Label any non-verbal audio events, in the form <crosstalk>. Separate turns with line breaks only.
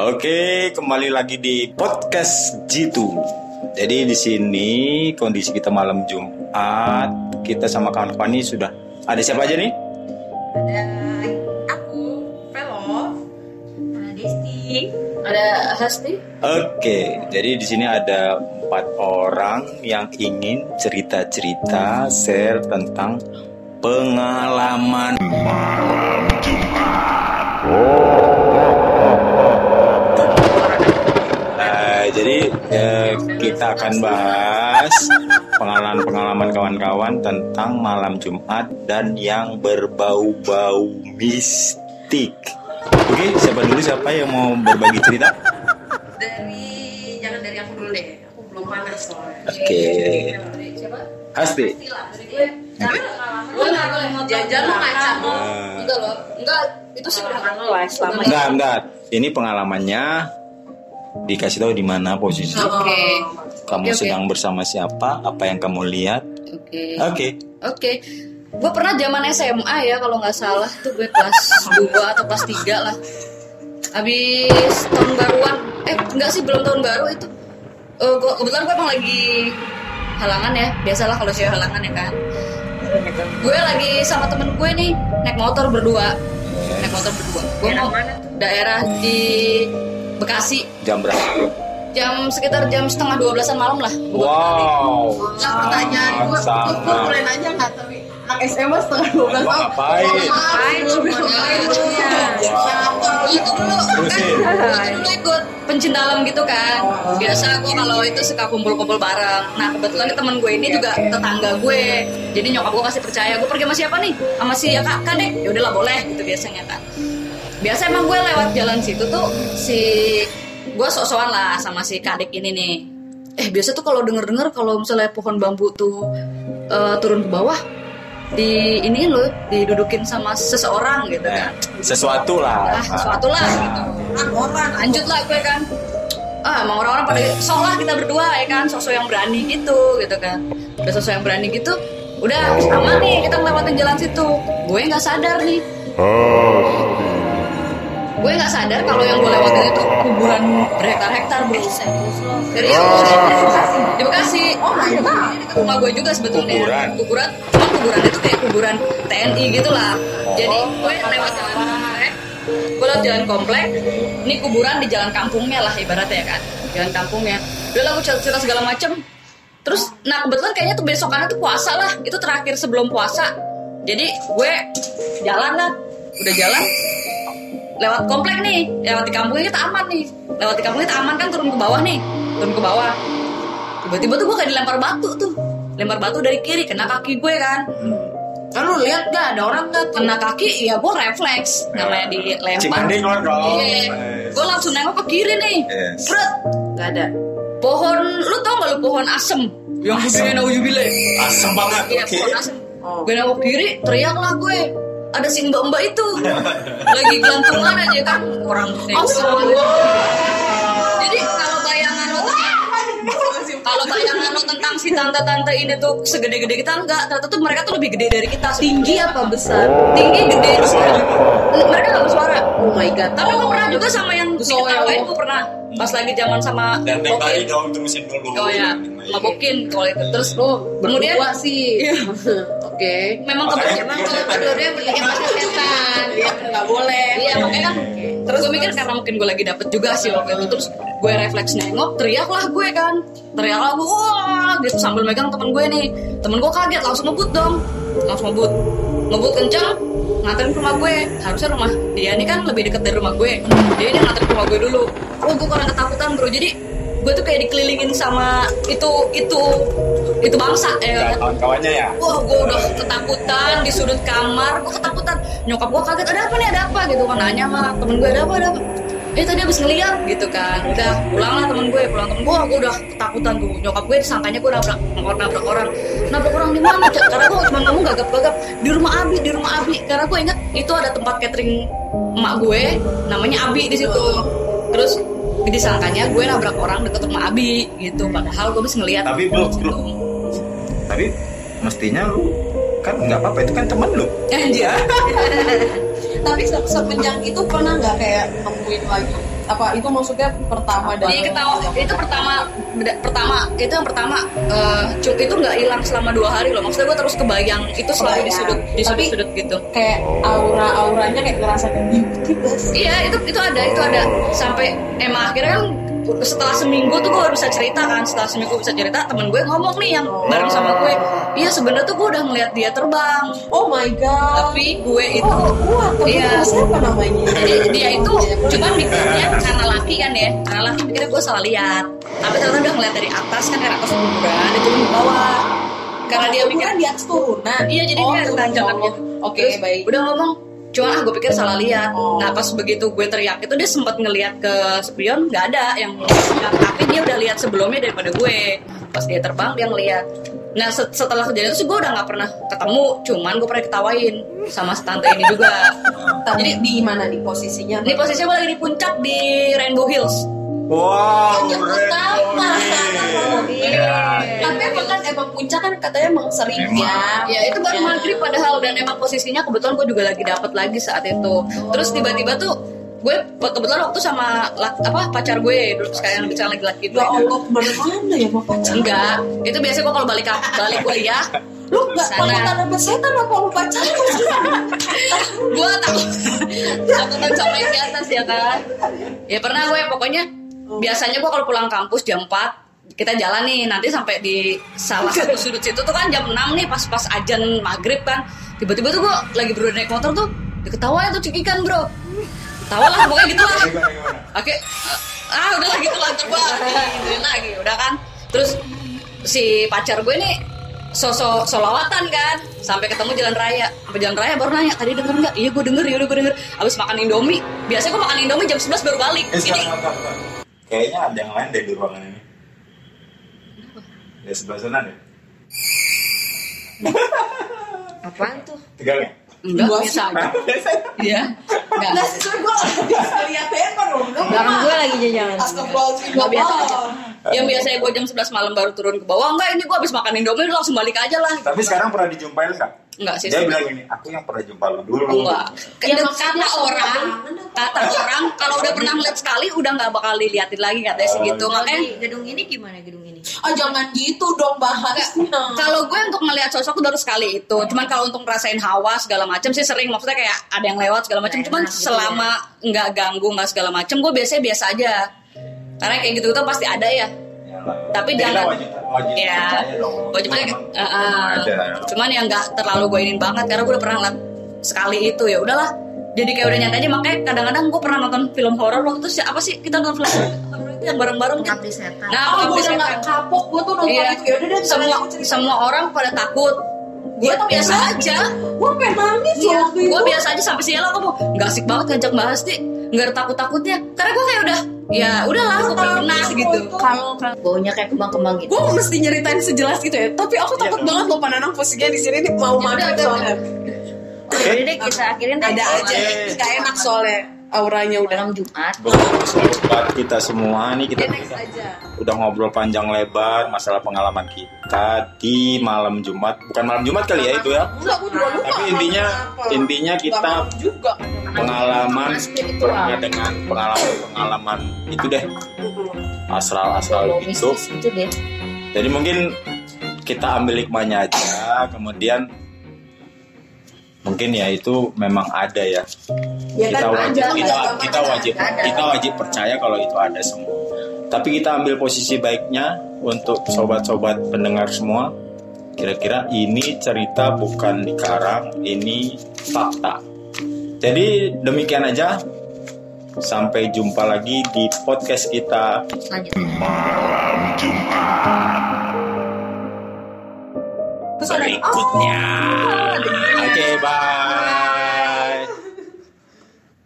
Oke, kembali lagi di podcast Jitu. Jadi di sini kondisi kita malam Jumat, kita sama kawan-kawan ini sudah ada siapa aja nih?
ada aku Velo ada Desti
Ada Hasti?
Oke, jadi di sini ada empat orang yang ingin cerita-cerita share tentang pengalaman Eh, jadi eh, kita akan bahas pengalaman-pengalaman kawan-kawan tentang malam Jumat dan yang berbau-bau mistik. Oke, siapa dulu siapa yang mau berbagi cerita?
dari jangan dari aku dulu deh aku belum panas soalnya
Oke.
Siapa?
Hasti.
Motor.
jajan lu ngaca
Eh,
Enggak loh. Enggak, itu sih udah
lah selama
enggak, enggak. Ini pengalamannya dikasih tahu di mana posisi.
oke
Kamu
Oke, oke.
sedang bersama siapa? Apa yang kamu lihat?
Oke.
Oke.
Oke. Gue pernah zaman SMA ya kalau nggak salah tuh gue kelas 2 atau kelas 3 lah. Habis tahun baruan, eh enggak sih belum tahun baru itu. Eh, gua, kebetulan gue emang lagi halangan ya, biasalah kalau cewek halangan ya kan. Gue lagi sama temen gue nih naik motor berdua, naik motor berdua. Gue mau daerah di Bekasi,
Jam berapa?
jam sekitar jam setengah dua belasan malam lah.
Wow.
Nah, pertanyaan gue, gue boleh nanya nggak tapi anak SMA setengah dua belas.
Mau
tahun.
ngapain?
Ngapain? Ngapain?
itu dulu kan dulu ikut pencin dalam gitu kan. Biasa gue kalau itu suka kumpul-kumpul bareng. Nah kebetulan teman gue ini juga tetangga gue. Jadi nyokap gue kasih percaya gue pergi sama siapa nih? Sama si ya kak kadek ya udahlah boleh gitu biasanya kan biasa emang gue lewat jalan situ tuh si gue sok-sokan lah sama si kadek ini nih. Eh biasa tuh kalau denger-denger kalau misalnya pohon bambu tuh eh, turun ke bawah di ini loh didudukin sama seseorang gitu kan.
Sesuatu lah.
ah sesuatu lah gitu.
Orang
lanjut lah gue kan. Ah emang orang-orang pada sok lah kita berdua ya kan sosok yang berani gitu gitu kan. Udah sosok yang berani gitu udah aman nih kita ngelewatin jalan situ. Gue nggak sadar nih gue nggak sadar kalau yang gue lewatin itu kuburan berhektar-hektar bro. Serius di Bekasi. Oh my god. Ini dekat rumah gue juga sebetulnya.
Kuburan.
kuburan. Cuma kuburan itu kayak kuburan TNI gitu lah jadi gue lewat jalan komplek gue lewat jalan komplek. Ini kuburan di jalan kampungnya lah ibaratnya ya kan. Jalan kampungnya. Udah lah gue cerita segala macem. Terus nah kebetulan kayaknya tuh besokannya tuh puasa lah. Itu terakhir sebelum puasa. Jadi gue jalan lah. Udah jalan lewat komplek nih lewat di kampungnya kita aman nih. Lewat di kampungnya kita aman kan turun ke bawah nih turun ke bawah. Tiba-tiba tuh gue kayak dilempar batu tuh. Lempar batu dari kiri kena kaki gue kan.
Kan lu lihat gak ada orang tuh?
Kena kaki ya gue refleks. Namanya dilempar.
Dong.
iya gue langsung nengok ke kiri nih.
Yes.
Nggak ada.
Pohon lu tau gak lu pohon asem? Yang
Asem.
gede naujubile
Asem banget.
iya
Oke.
pohon asem.
Oh.
gue nengok kiri teriak lah gue ada si mbak mbak itu. Lagi gelantungan aja kan. Orang jadi kalau bayangan lo kalau bayangan lo tentang si tante-tante ini tuh segede-gede kita enggak. Ternyata tuh mereka tuh lebih gede dari kita. Tinggi apa besar? Tinggi gede mereka nggak bersuara.
Oh my god.
Tapi gue pernah juga sama yang
oh.
gue pernah. Pas lagi zaman sama
Dan lagi dong terusin dulu.
oh ya mabokin kalau itu. Terus lo kemudian?
berdua sih.
Iya. <laughs>
oke.
Memang kebetulan
kedua-duanya belinya pasti setan ya nggak boleh.
Iya makanya kan Terus gue mikir karena mungkin gue lagi dapet juga sih waktu itu Terus gue refleks nengok teriak lah gue kan. Teriak lah gue wah gitu sambil megang temen gue nih. Temen gue kaget langsung ngebut dong. Langsung ngebut. Ngebut kencang nganterin ke rumah gue. Harusnya rumah dia ini kan lebih deket dari rumah gue. Dia ini nganterin ke rumah gue dulu. Oh gue kurang ketakutan bro. Jadi gue tuh kayak dikelilingin sama itu itu itu bangsa ya kan
kawan-kawannya ya.
Wah, gue udah ketakutan di sudut kamar, gue ketakutan. Nyokap gue kaget, ada apa nih, ada apa gitu kan nanya sama temen gue ada apa, ada apa. Eh tadi abis ngeliat gitu kan, udah pulang lah temen gue, pulang temen gue, gue udah ketakutan tuh. Nyokap gue disangkanya gue nabrak, nabrak, nabrak orang, nabrak orang di mana? Karena gue cuma ngomong gagap-gagap di rumah Abi, di rumah Abi. Karena gue inget itu ada tempat catering emak gue, namanya Abi di situ. Terus disangkanya gue nabrak orang deket rumah Abi gitu, padahal gue bisa ngeliat.
Tapi bro, bro, tapi mestinya lu kan nggak apa-apa itu kan teman lu.
Anjir. <laughs>
tapi se- semenjak itu pernah nggak kayak nemuin lagi
apa itu maksudnya pertama dan
Jadi ketawa itu pertama pertama itu yang pertama cu- itu nggak hilang selama dua hari loh. Maksudnya gue terus kebayang itu selalu di sudut di sudut
Tapi-
sudut gitu.
kayak aura-auranya kayak ngerasa beauty guys.
Iya itu itu ada itu ada sampai emang akhirnya kan setelah seminggu tuh gue bisa cerita kan setelah seminggu bisa cerita temen gue ngomong nih yang bareng sama gue iya sebenarnya tuh gue udah ngeliat dia terbang
Oh my god.
tapi gue itu
Oh, wah,
Iya.
siapa namanya?
jadi dia itu cuman mikirnya karena laki kan ya karena laki mikirnya gue salah lihat tapi ternyata udah ngeliat dari atas kan dari atas kuburan dia turun ke bawah karena dia mikir
Kuburan di atas turunan.
Iya jadi
oh,
dia tanjakan gitu.
Oke,
Terus
baik.
Udah ngomong, cuma ah gue pikir salah lihat. Nah pas begitu gue teriak itu dia sempat ngelihat ke spion nggak ada yang tapi dia udah lihat sebelumnya daripada gue. Pas dia terbang dia ngelihat. Nah set- setelah kejadian itu sih gue udah nggak pernah ketemu, cuman gue pernah ketawain sama tante ini juga. Jadi
di mana nih posisinya?
ini posisinya gue lagi di puncak di Rainbow Hills.
Wow, Red
nama.
Bull.
Iya.
Ya,
Tapi emang kan emang puncak kan katanya emang sering ya.
Ya itu baru maghrib padahal dan emang posisinya kebetulan gue juga lagi dapet lagi saat itu. Terus tiba-tiba tuh gue kebetulan waktu sama lak- apa pacar gue dulu sekarang bicara lagi laki gue.
Ya Allah ya bapak pacar.
Enggak, itu biasanya gue kalau balik balik kuliah,
Lu gak
Sana.
kalau tanah setan apa lu <laughs> pacaran sih?
gue takut takutan sama yang di atas ya kan. Ya pernah gue pokoknya biasanya gue kalau pulang kampus jam 4 kita jalan nih nanti sampai di salah satu <laughs> sudut situ tuh kan jam 6 nih pas-pas ajan maghrib kan. Tiba-tiba tuh gue lagi berdua naik motor tuh diketawain tuh cekikan bro. Tawa lah pokoknya gitu lah? Oke, ah udahlah gitu lah Gini lagi, udah kan. Terus si pacar gue nih sosok solawatan kan sampai ketemu jalan raya. Sampai jalan raya baru nanya tadi denger nggak? Iya gue denger ya udah gue denger. Abis makan indomie biasanya gue makan indomie jam 11 baru balik.
Eh,
ini.
Kayaknya ada yang lain deh di ruangan ini. Ya sebelah sana deh. <laughs>
Apaan tuh?
Tegangnya.
enggak
Gua
biasa aja iya enggak
Nah, siswa gue bisa lihat handphone dong.
Belakang gue lagi jajan.
Astagfirullahaladzim.
Nggak biasa aja. yang biasanya gue jam 11 malam baru turun ke bawah enggak ini gue abis makan indomie langsung balik aja lah
Tapi sekarang pernah dijumpain nggak?
Enggak sih
Dia
sih.
bilang gini, aku yang pernah jumpa lu dulu.
Enggak.
Ya,
Kata orang, kata orang kalau udah pernah ngeliat sekali udah nggak bakal diliatin lagi katanya sih gitu.
Kalau
Makanya
gedung ini gimana gedung ini?
Ah jangan gitu dong bahasnya.
kalau gue untuk ngeliat sosok tuh baru sekali itu. Cuman kalau untuk ngerasain hawa segala macam sih sering. Maksudnya kayak ada yang lewat segala macam.
Nggak
Cuman
gitu
selama nggak ganggu nggak segala macam, gue biasanya biasa aja. Karena kayak gitu gitu pasti ada ya. Tapi
Kita
jangan-
wajib, wajib
Ya,
Memang
uh, uh, cuman yang nggak terlalu gue ingin banget karena gue udah pernah ngeliat sekali itu. Ya udahlah jadi kayak udah nyantai aja. Makanya kadang-kadang gue pernah nonton film horor waktu itu si- apa sih? Kita nonton film horor itu yang bareng-bareng kan.
Setan.
nah
Ah, gue udah nggak kapok, gue tuh nonton
iya.
itu. Ya udah deh.
semua semua orang pada takut. Gue
Iya,
tuh biasa aja.
Gue pengen nangis
Iya, gue biasa aja sampai siang kamu nggak asik banget ngajak bahas nih nggak ada takut takutnya karena gue kayak udah ya udahlah gue pernah gitu
Kalau baunya kayak kembang-kembang gitu.
Gue mesti nyeritain sejelas gitu ya, tapi aku takut banget loh Pananang posisinya di sini nih mau
Ya udah,
soalnya.
Jadi deh kita akhirin deh.
Ada aja,
Oke.
gak enak soalnya auranya udah.
Malam Jumat.
Sobat kita semua nih kita,
aja.
udah ngobrol panjang lebar masalah pengalaman kita di malam Jumat. Bukan malam Jumat kali ya itu ya.
Enggak, gue juga lupa.
Tapi intinya intinya kita
juga.
pengalaman pernah dengan pengalaman pengalaman itu deh asral asral
Bau
itu.
mistis itu deh.
Jadi mungkin kita ambil hikmahnya aja, kemudian mungkin ya itu memang ada ya.
Ya
kita
kan
wajib
ada,
kita
ada,
kita
ada,
wajib
ada.
kita wajib percaya kalau itu ada semua. Tapi kita ambil posisi baiknya untuk sobat-sobat pendengar semua. Kira-kira ini cerita bukan dikarang, ini fakta. Jadi demikian aja. Sampai jumpa lagi di podcast kita.
Terus ada
berikutnya. Oke, bye.